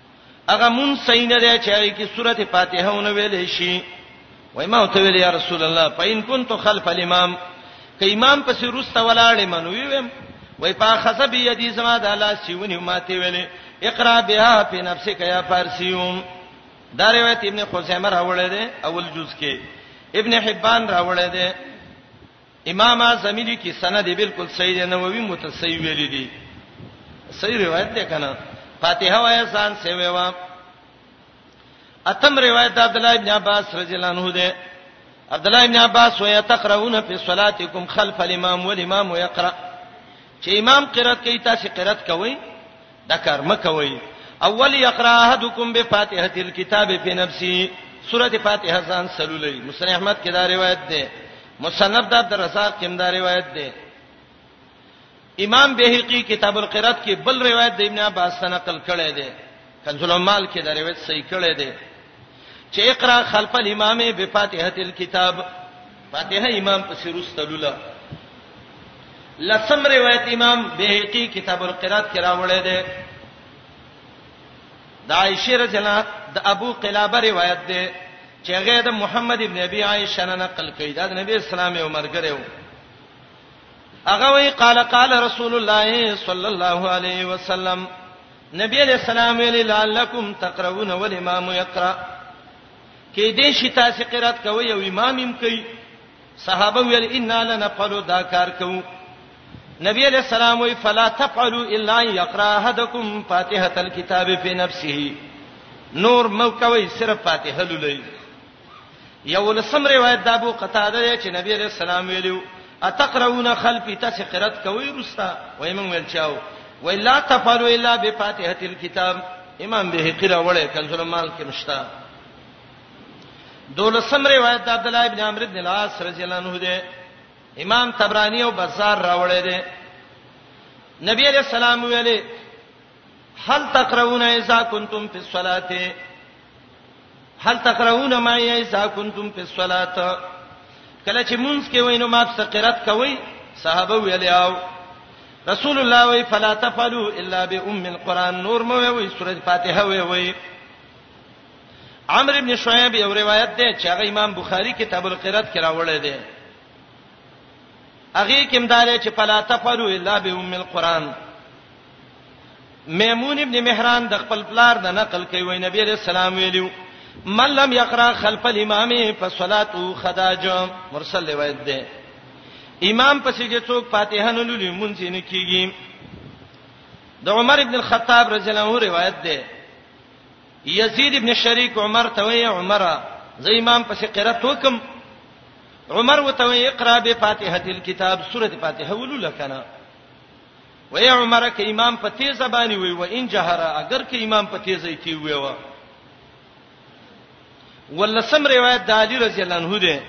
هغه مون صحیح نه دی چې هغه کې سورته فاتحه ونه ویلې شي وای ما ته ویل یا رسول الله فین كنت خلف الامام ک امام پسې روسته ولاړې منوي ویم وای په خسب یدی زما د الله سیونی ماته ویلې اقرا بها فی نفسک یا فارسیوم دا روایت ابن خزیمه راوړی دی اول جز کې ابن حبان راوړی دی امام اعظمی لیکي سند بالکل صحیح دی نووي متصحیح ویل دي صحیح روایت ده کنه فاتحه وای ځان سی ویوا اتم روایت د عبد الله ابن عباس رضی الله عنه ده عبد الله ابن عباس وای تقرؤون فی صلاتکم خلف الامام والامام یقرأ چې امام قرات کوي تاسو قرات کوئ دا کار مکوئ اول یقرا احدکم بفاتحه الكتاب فی نفسی سوره فاتحه ځان سلولې مسلم احمد کې دا روایت ده مصنف د عبد الرزاق کې دا روایت ده امام بهقي کتاب القرات کې بل روایت د ابن عباس نقل کړی دی کنز العمال کې دا روایت صحیح کړی دی چې اقرا خلف الامام بفاتحه الكتاب فاتحه امام په سرستلوله لسم روایت امام بهقي کتاب القرات کې راوړی دی د عائشه رضی الله د ابو قلابه روایت دی چې هغه د محمد ابن ابي عائشه نه نقل کړي دا د نبی اسلام یو مرګره و هغه وی قال قال رسول الله صلی الله علیه وسلم نبی علیہ السلام ویل لعلکم تقرؤون والامام یقرأ کې دې شي تاسو قرات کوي او امام هم کوي صحابه ویل ان لنفعل دا کار کوو نبی علیہ السلام وی فلا تفعلوا الا يقرا احدكم فاتحه الكتاب في نفسه نور مو کوي صرف فاتحه لولي یولسم روایت د ابو قتاده دی چې نبی علیہ السلام ویلو اتقرؤون خلفی تاسو قرات کوي رستا وای موږ ویل چاو وای لا تفعلوا الا بفاتحه الكتاب امام به قرا وړه کنزل مال کې مشتا دولسم روایت د عبد الله ابن عمرو بن العاص رضی الله عنه دی امام تبرانی او بزار راوړی دی نبی علیہ السلام ویلي هل تقرؤون اذا کنتم فی الصلاه هل تقرؤون ما اذا كنتم في الصلاه کله چې مونږ کې وینو ما په قرات کوي صحابه ویلیاو رسول الله وی فلا تفعلوا الا بام القران نور مو وی سورۃ فاتحه وی وی عمرو ابن شعیب یو روایت ده چې هغه امام بخاری کتاب القرات کې راوړی دی هغه کوم دار چې فلا تفعلوا الا بام القران میمون ابن مهران د خپل پلار د نقل کوي وای نبی علیہ السلام ویلو من لم یقرا خلف الامام فصلاته خداج مرسل روایت ده امام پسې چې څوک فاتحه نه لولي مونږ یې نه کیږي د عمر ابن الخطاب رضی الله عنه روایت ده یزید ابن شریک عمر ته وی عمره زه امام پسې قرات وکم عمر وته وی اقرا به فاتحه الكتاب سوره فاتحه ولول کنه وای عمر که امام په تیز باندې وی و ان جهر اگر که امام په تیزی کې وی و ولسم روایت د علی رضی الله عنه ده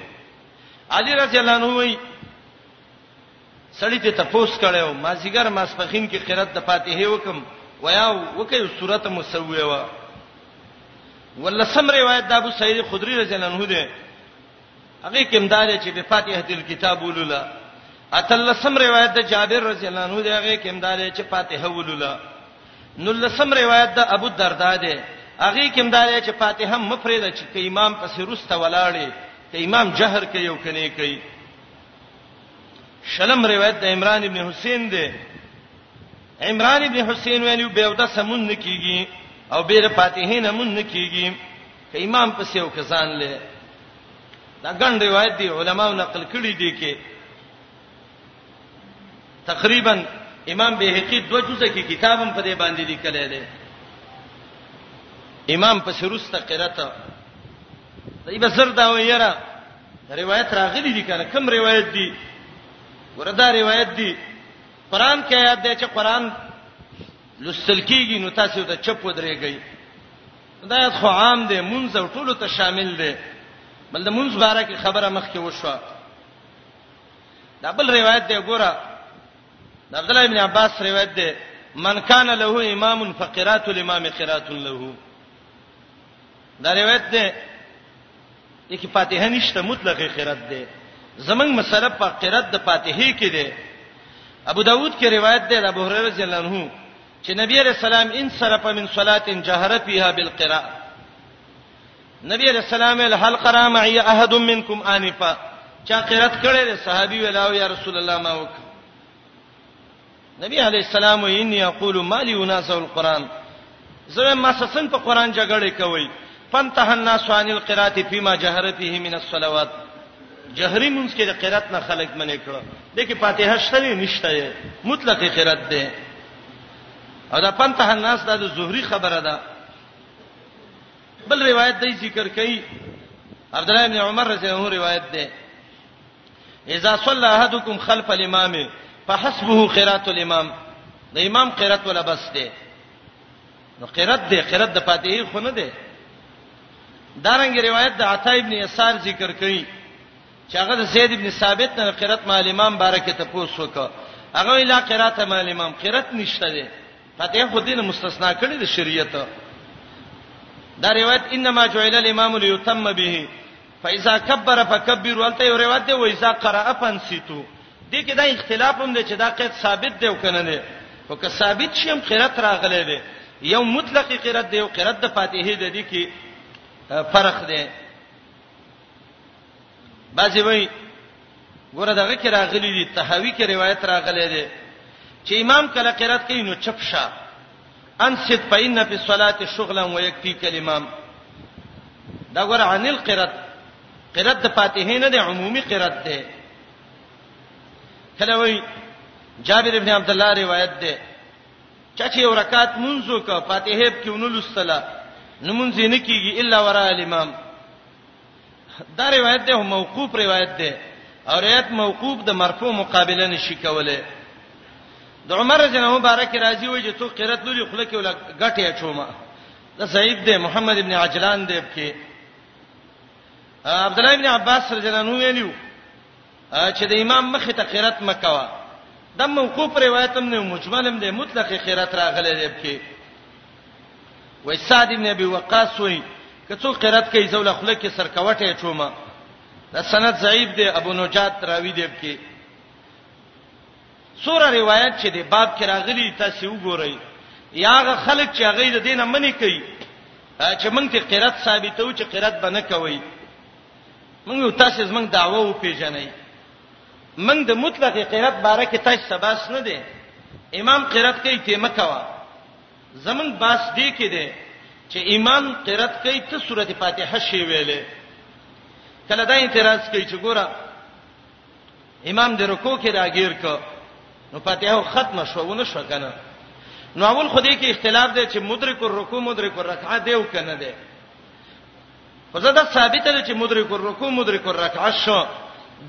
علی رضی الله عنه وی سړی ته تپوس کړو ما زیګر ما سپخین کې قرات د فاتحه وکم ویا وکي سورته مسویه و ولسم روایت د ابو سعید خدری رضی الله عنه ده هغه کوم دا دی چې بفاتحه الكتاب ولولا اتلسم روایت د جابر رضی الله عنه دی هغه کوم دا دی چې فاتحه ولولا نو لسم روایت د ابو الدرداء دی هغه کوم دا دی چې فاتحه مفرد چې ک امام پس روسته ولاړی ک امام جهر کوي او کني کوي شلم روایت د عمران ابن حسین دی عمران ابن حسین ویلو به ودا سمون نکیږي او بیر فاتحه نه مون نکیږي که امام پسې او که ځان له دا ګڼ روایت دی علماو نقل کړي دي کې تقریبا امام بهقي دوه جزء کې کتابم په دې باندې لیکل دی امام په سروسته قرات دی بسر دا ویرا روایت راغلي دي کنه کم روایت دي وردا روایت دي قران کې آیات دی چې قران لوستل کیږي نو تاسو ته چپ ودرېږئ هدایت خو عام دی مونږ ټولو ته شامل دی بل د مونږ باره کې خبره مخ کې وشوه دا بل روایت دی ګوره د عبد الله ابن عباس روایت دی من کان له امام فقرات الامام قرات له دا روایت دی یکی فاتحه نشته مطلق قرات دی زمنګ مسله په قرات د فاتحه کې دی ابو داود کې روایت دی د ابو هريره رضی الله عنه چې نبی عليه السلام ان صرف من صلاه جهر فيها بالقراءه نبی عليه السلام هل قرأ معي احد منكم انفا چا قرات کړي له صحابي ویلاو یا رسول الله ما وک نبی عليه السلام اني اقول ما لي اناس القران زه ما سسن په قران جګړه کوي فانتهى الناس عن القراءه فيما جهر فيه من الصلوات جهري مونږ کې د قرات نه خلق منې کړو د کې فاتحه شته نشته مطلق قرات ده او دا پنته الناس دا د زهري خبره ده بل روایت دی ذکر کړي عبد الله بن عمر رضی الله عنه روایت ده اذا صلى احدكم خلف الامام فحسبه قرات الامام د امام قرات ولا بس ده نو قرات دی قرات د فاتحه خو نه دی دارنګ روایت د عطا ابن یسار ذکر کړي چې هغه د زید ابن ثابت نه قرات مال امام بارکه ته پوښ وکړه هغه اله قرات مال امام قرات نشته دی فاتحه خو دینه مستثنا کړي د شریعت دا روایت انما جعل الامام ليتم به فاذا کبر فکبر ولته یو روایت دی وایذا قرأ فنسیتو دې کې دا اختلاف هم دی چې دا قید ثابت دی او کنه نه خو که ثابت شي هم قرأت راغلی دی یو مطلق قرأت دی او قرأت د فاتحه د دې کې فرق دی بعضی وایي ګوره دغه کې راغلي دي تهاوی کې روایت راغلی دی چې امام کله قرأت کوي نو چپ شه انصت فإن في الصلاة شغلا ويكفيك الإمام دا ګور عن القرات قرات د فاتحه نه دی عمومي قرات دی کله وی جابر ابن عبد الله روایت دی چا چې یو رکعت منځو کا فاتحه کې ونلوستله نمونځ نه کیږي الا ورا الامام دا روایت دی موقوف روایت دی او روایت موقوف د مرفوع مقابله نشي کوله د عمر رضی الله مبارک راضي وي چې تو قرات لولي خلک ولا غټي اچوما د سعید دی محمد ابن عجلان دی کې عبد الله ابن عباس رضی الله عنه ویلو چې د امام مخه ته قرات مکوا د موقوف روایت هم نه مجمل هم د مطلق قرات راغلی دی په وای سعد ابن ابي وقاص وای که څو قرات کوي زول خلک کې سرکوټه چوما د سند ضعیف دی ابو نجات راوی دی په سوره روایت چې د باب کې راغلی تاسو وګورئ یاغه خلک چې هغه د دینه منی کوي چې مونږ ته قرات ثابتو چې قرات بنه کوي موږ یو تاسو زمنګ دعوه و پیژنې موږ د مطلق قرات باره کې تاسو سباس نه دي امام قرات کوي ته مکوا زمنګ باس دی کې دي چې امام قرات کوي ته سورته فاتحه شی ویلې کله دا اعتراض کوي چې ګوره امام د رکوع کې راګیر کو نو فاتحه ختمه شو ونه شو کنه نو اول خو دې کې اختلاف دی چې مدرک الرکوع مدرک الرکعه دی او کنه دی خو زه دا ثابت ده چې مدرک الرکوع مدرک الرکعه شو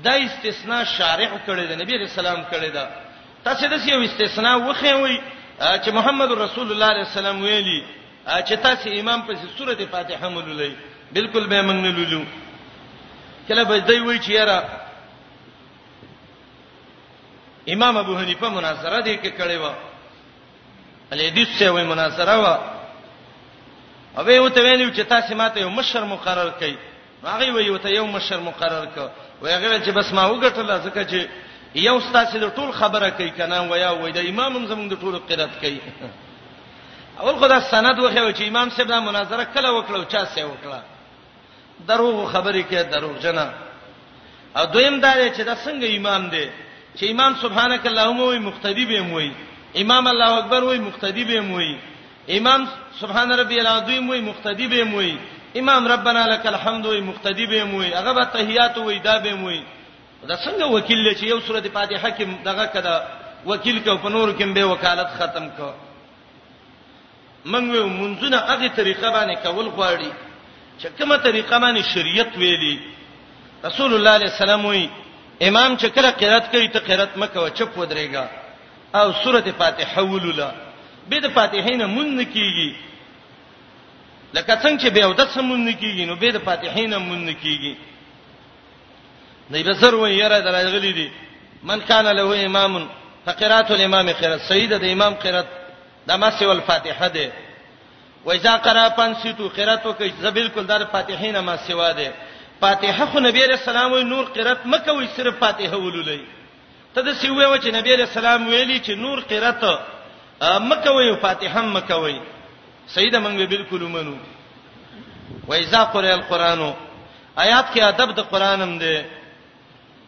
دا استثناء شارع کړی دی نبی رسول الله کړی دا تاسو د یو استثناء وخی وي چې محمد رسول الله علیه السلام ویلي چې تاسو امام په سورته فاتحه مولولای بالکل به موږ نه لولو کله به دوی وی چې یاره امام ابو حنیفه مناظره دې کې کړې و الیدیس ته وای مناظره وا او به وته ویلو چې تاسو ماته یو مشر مقرر کړئ هغه وی وته یو مشر مقرر کړ وای هغه چې بس ما وګټل ځکه چې یو ستاسو د ټول خبره کوي کنه ویا وای د امام هم زمونږ د ټول قرات کوي اول خدا سند وخه چې امام صاحب دا مناظره کله وکړو چا سه وکړه دروغ خبرې کوي دروغجنه او دویم دا دی چې دا څنګه امام دی چې امام سبحانك اللهم وي مقتدی به موي امام الله اکبر وي مقتدی به موي امام سبحان ربي العظیم وي مقتدی به موي امام ربنا لك الحمد وي مقتدی به موي هغه به تحیات وي دا به موي دا څنګه وکیل چې یو سورته فاتحه کې دغه کده وکیل کو په نور کې به وکالت ختم کو موږ ویو منځونه هغه طریقه باندې کول غواړي چې کومه طریقه باندې شریعت ویلي رسول الله علیه السلام وی امام چې کله قرات کوي ته قرات مکه او چپ ودرېګا او سورته فاتحه ولولا به د فاتحه نه مونږ کیږي لکه څنګه چې به او د سمون کیږي نو به د فاتحه نه مونږ کیږي نه به زر وې یره درغلي دي من کان له امام فقرات الامام قرات سید د امام قرات دا ما سیول فاتحه ده و اذا قرأ فانصتوا قرأت وکي زه بالکل دا فاتحه نه ما سیوا ده فاتحه خو نبی رسول الله نور قرأت مکوي صرف فاتحه ولولئ ته د سی ویو چې نبی علیہ السلام ویلي چې نور قرات مکه وی فاتحه مکه وی سیدا موږ به بالکل منو و اذا قرئ القرآن آیات کې ادب د قران هم دی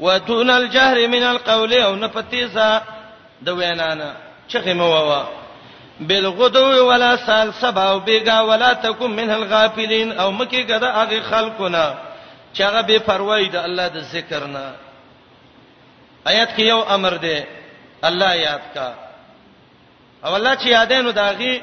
ودون الجهر من القول او نه پتیزا د وینا نه چغه مو وا بالغدو ولا سال سبا او بیگا ولا تکم من الغافلین او مکی ګدا هغه خلقونه چې هغه بے پروايي د الله د ذکر نه آیات کې یو امر دی الله یاد کا او الله چې یادې نو داغي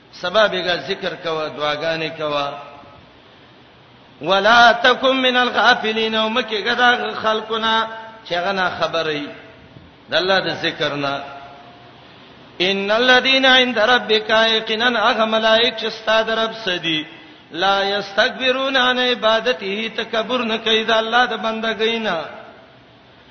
سبا بیګا ذکر کوه دعاګانې کوه ولا تکم من الغافلین او مکه غدا خلقنا چې غنا خبرې د الله د ذکر نه ان الذين عند ربك يقينا اغه ملائک چې ستاد رب سدي لا یستكبرون عن عبادته تکبر نه کوي دا الله د بندګینا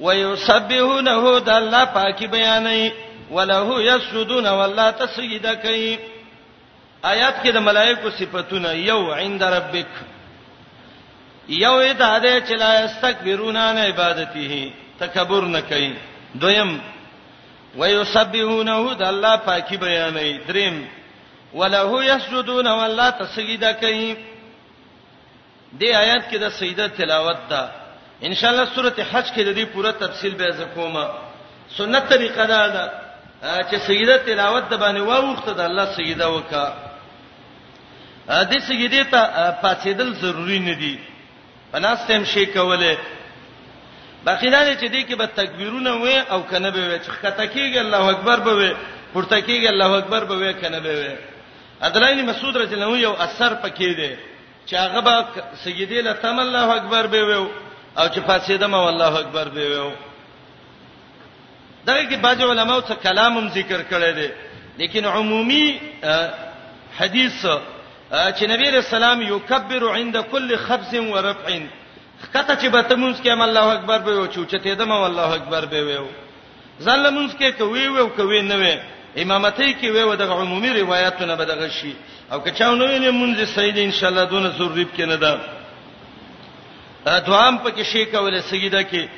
ويسبحونه د الله پاکي بیانې وله يسجدون والله تسجد کوي آیات کې د ملائکو صفاتونه یو عند ربک یو ادا ده چې لا استكبرون عن عبادته تکبر نه کوي دویم ويسبحونه د الله پاکي بیانې دریم وله يسجدون والله تسجد کوي دې آیات کې د سیده تلاوت ده ان شاء الله سورته حج کې د دې پوره تفصیل به زکوما سنت طریقه ده دا چې سیده تلاوت د باندې واوخته د الله سیده وکا د سیده ته پاتېدل ضروری نه دي پناستم شي کوله باقی دا چې دې کې به تکبیرونه وې او کنه به وې چې خطا کېږي الله اکبر به وې پورته کېږي الله اکبر به وې کنه به وې عدلای مسعود رضی الله یو اثر پکې دی چې هغه به سجدي له تم الله اکبر به ویو او چې پاسیدم الله اکبر به ویو دغه کې باج علماء څخه کلام هم ذکر کړی دی لیکن عمومي حدیث چې نبی رسول الله یکبر عند کل خبز و رفع کته چې به تمونس کې الله اکبر به ویو چې چته دم الله اکبر به ویو ځان لمونځ کې کوي وي او کوي نه وي امامتۍ کې وي و د عمومي روایتونه به دغه شي او که چاو نه ویني مونږ سید ان شاء الله دونه ضروري کې نه ده دوام پکې شي کوله سجده کې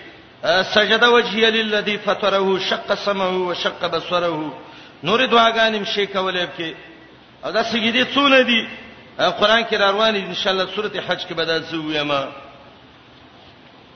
سجده وجهي للذي فطره شق سمعه وشق بصره نور دعاګانې شي کوله کې او دا سجده څونه دي قران کې روان دي ان شاء الله سورته حج کې به دا زویما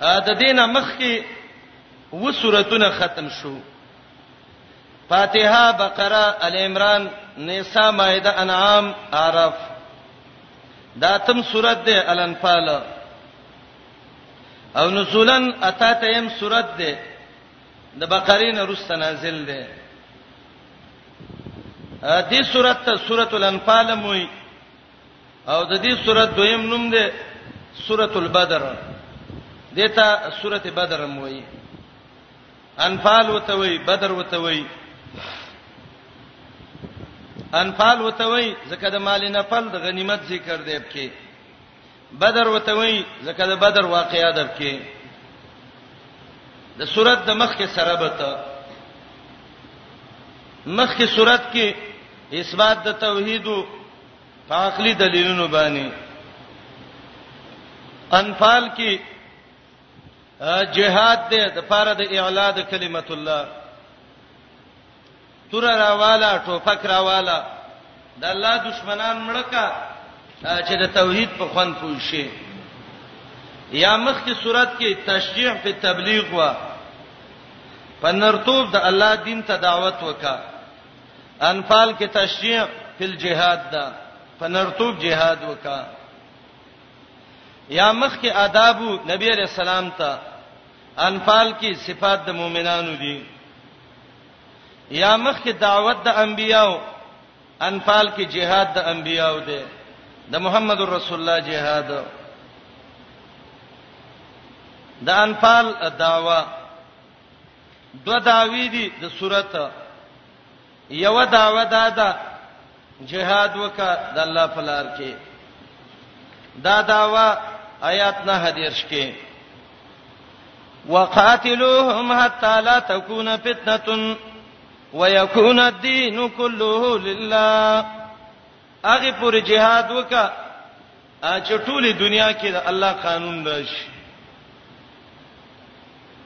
د دینه مخ کې و سوراتونه ختم شو فاتحه بقره ال عمران نساء مائده انعام اعراف دا تم سورات ده الانفال او نزولن اتاتهم سورات ده د بقره نه رست نازل ده دې سورات ته سورۃ الانفال موي او د دې سورته دویم نوم دی سورۃ البدر دته سورۃ بدر هم وایي انفال وته وایي بدر وته وایي انفال وته وایي زکه د مال نفل د غنیمت ذکر دی په کې بدر وته وایي زکه د بدر واقعیا ده په کې د سورۃ د مخ کې سره بته مخ کې سورۃ کې اثبات د توحید او عقلی دلیلونو باندې انفال کې جهاد دې د پاره د اعلا د کلمت الله تور راواله ټوپک راواله د الله دشمنان مړکا چې د توحید په خوان پوي شي یا مخ کی صورت کې تشجيع په تبلیغ وا پنرتوب د الله دین ته دعوت وکا انفال کې تشریع فی الجهاد دا په نرتوب جهاد وکا یا مخ کې آداب نبی علیہ السلام ته انفال کې صفات د مؤمنانو دي یا مخ کې دعوت د انبیاو انفال کې جهاد د انبیاو دی د محمد رسول الله جهاد د انفال دعوه دوه دعوی دي د صورت یو دعوه دا ده جهاد وکا د الله په لار کې دا دعوه آیات نه حدیث کې وقاتلوهم حتا لا تكون فتنه ويكون الدين كله لله اغه پر جهاد وکا چې ټولې دنیا کې د الله قانون راشي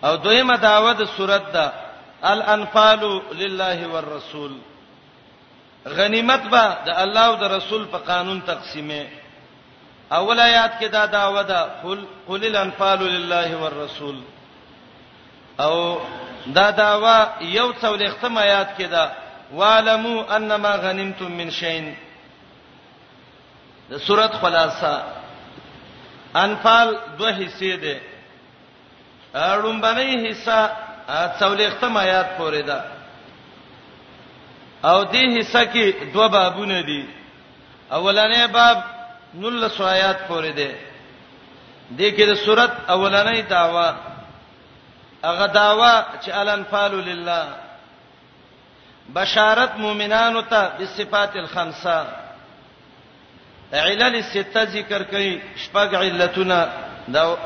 او دویمه داوه د صورت ده الانفال لله والرسول غنیمت به د الله او د رسول په قانون تقسیمه اول آیات کې دا داوه ده قل قل الانفال لله والرسول او دا داوا یو څول ختم آیات کې دا وعلموا انما غنمتم من شيء د سورۃ خلاصہ انفال دوه حصے دي اړومبنې حصہ څولېختم آیات پورې ده او دې حصہ کې دوه بابونه دي اولنې باب نل آیات پورې ده د کې د صورت اولنې داوا هغه داوا چې الانفال لله بشارت مؤمنانو ته بالصفات الخمسه علل سته ذکر کړي شپږ علتونه دا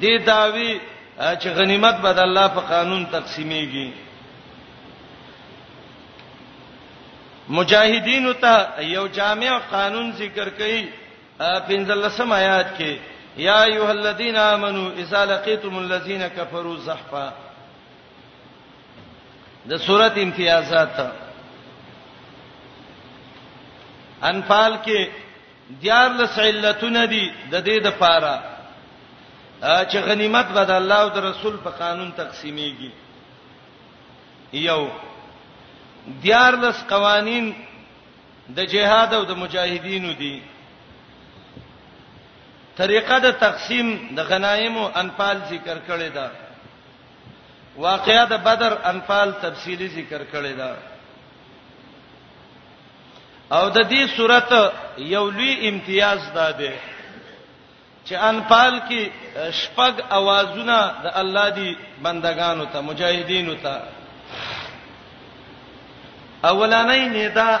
دې داوی چې غنیمت بد الله په قانون تقسیمیږي مجاهدین ته یو جامع قانون ذکر کړي پنځلسم آیات کې یا ایه الذین آمنو اذا لقیتم الذین کفروا زحفا د صورت امتیازات انفال کې دیار لس علتونه دي د دې د پاره چې غنیمت به د الله او د رسول په قانون تقسیمېږي یو دیار لس قوانین د جهاد او د مجاهدینو دي طریقه د تقسیم د غنایم او انفال ذکر کړی ده واقعه د بدر انفال تفصیلی ذکر کړی دا او د دې صورت یو لوی امتیاز دا دی چې انفال کې شپږ اوازونه د الله دی بندگانو ته مجاهدینو ته اولانې ندا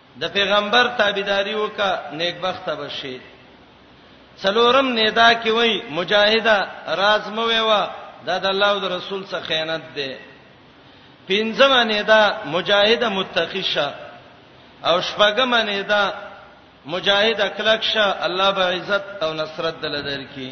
د پیغمبر تابعداري وکا نیکبخته بشي څلورم ندا کې وای مجاهده راز مو ویوا دا د الله او د رسول څخه خیانت ده پنځمه ندا مجاهده متقی شه او شپږمه ندا مجاهده کلک شه الله به عزت او نصرت دل درکې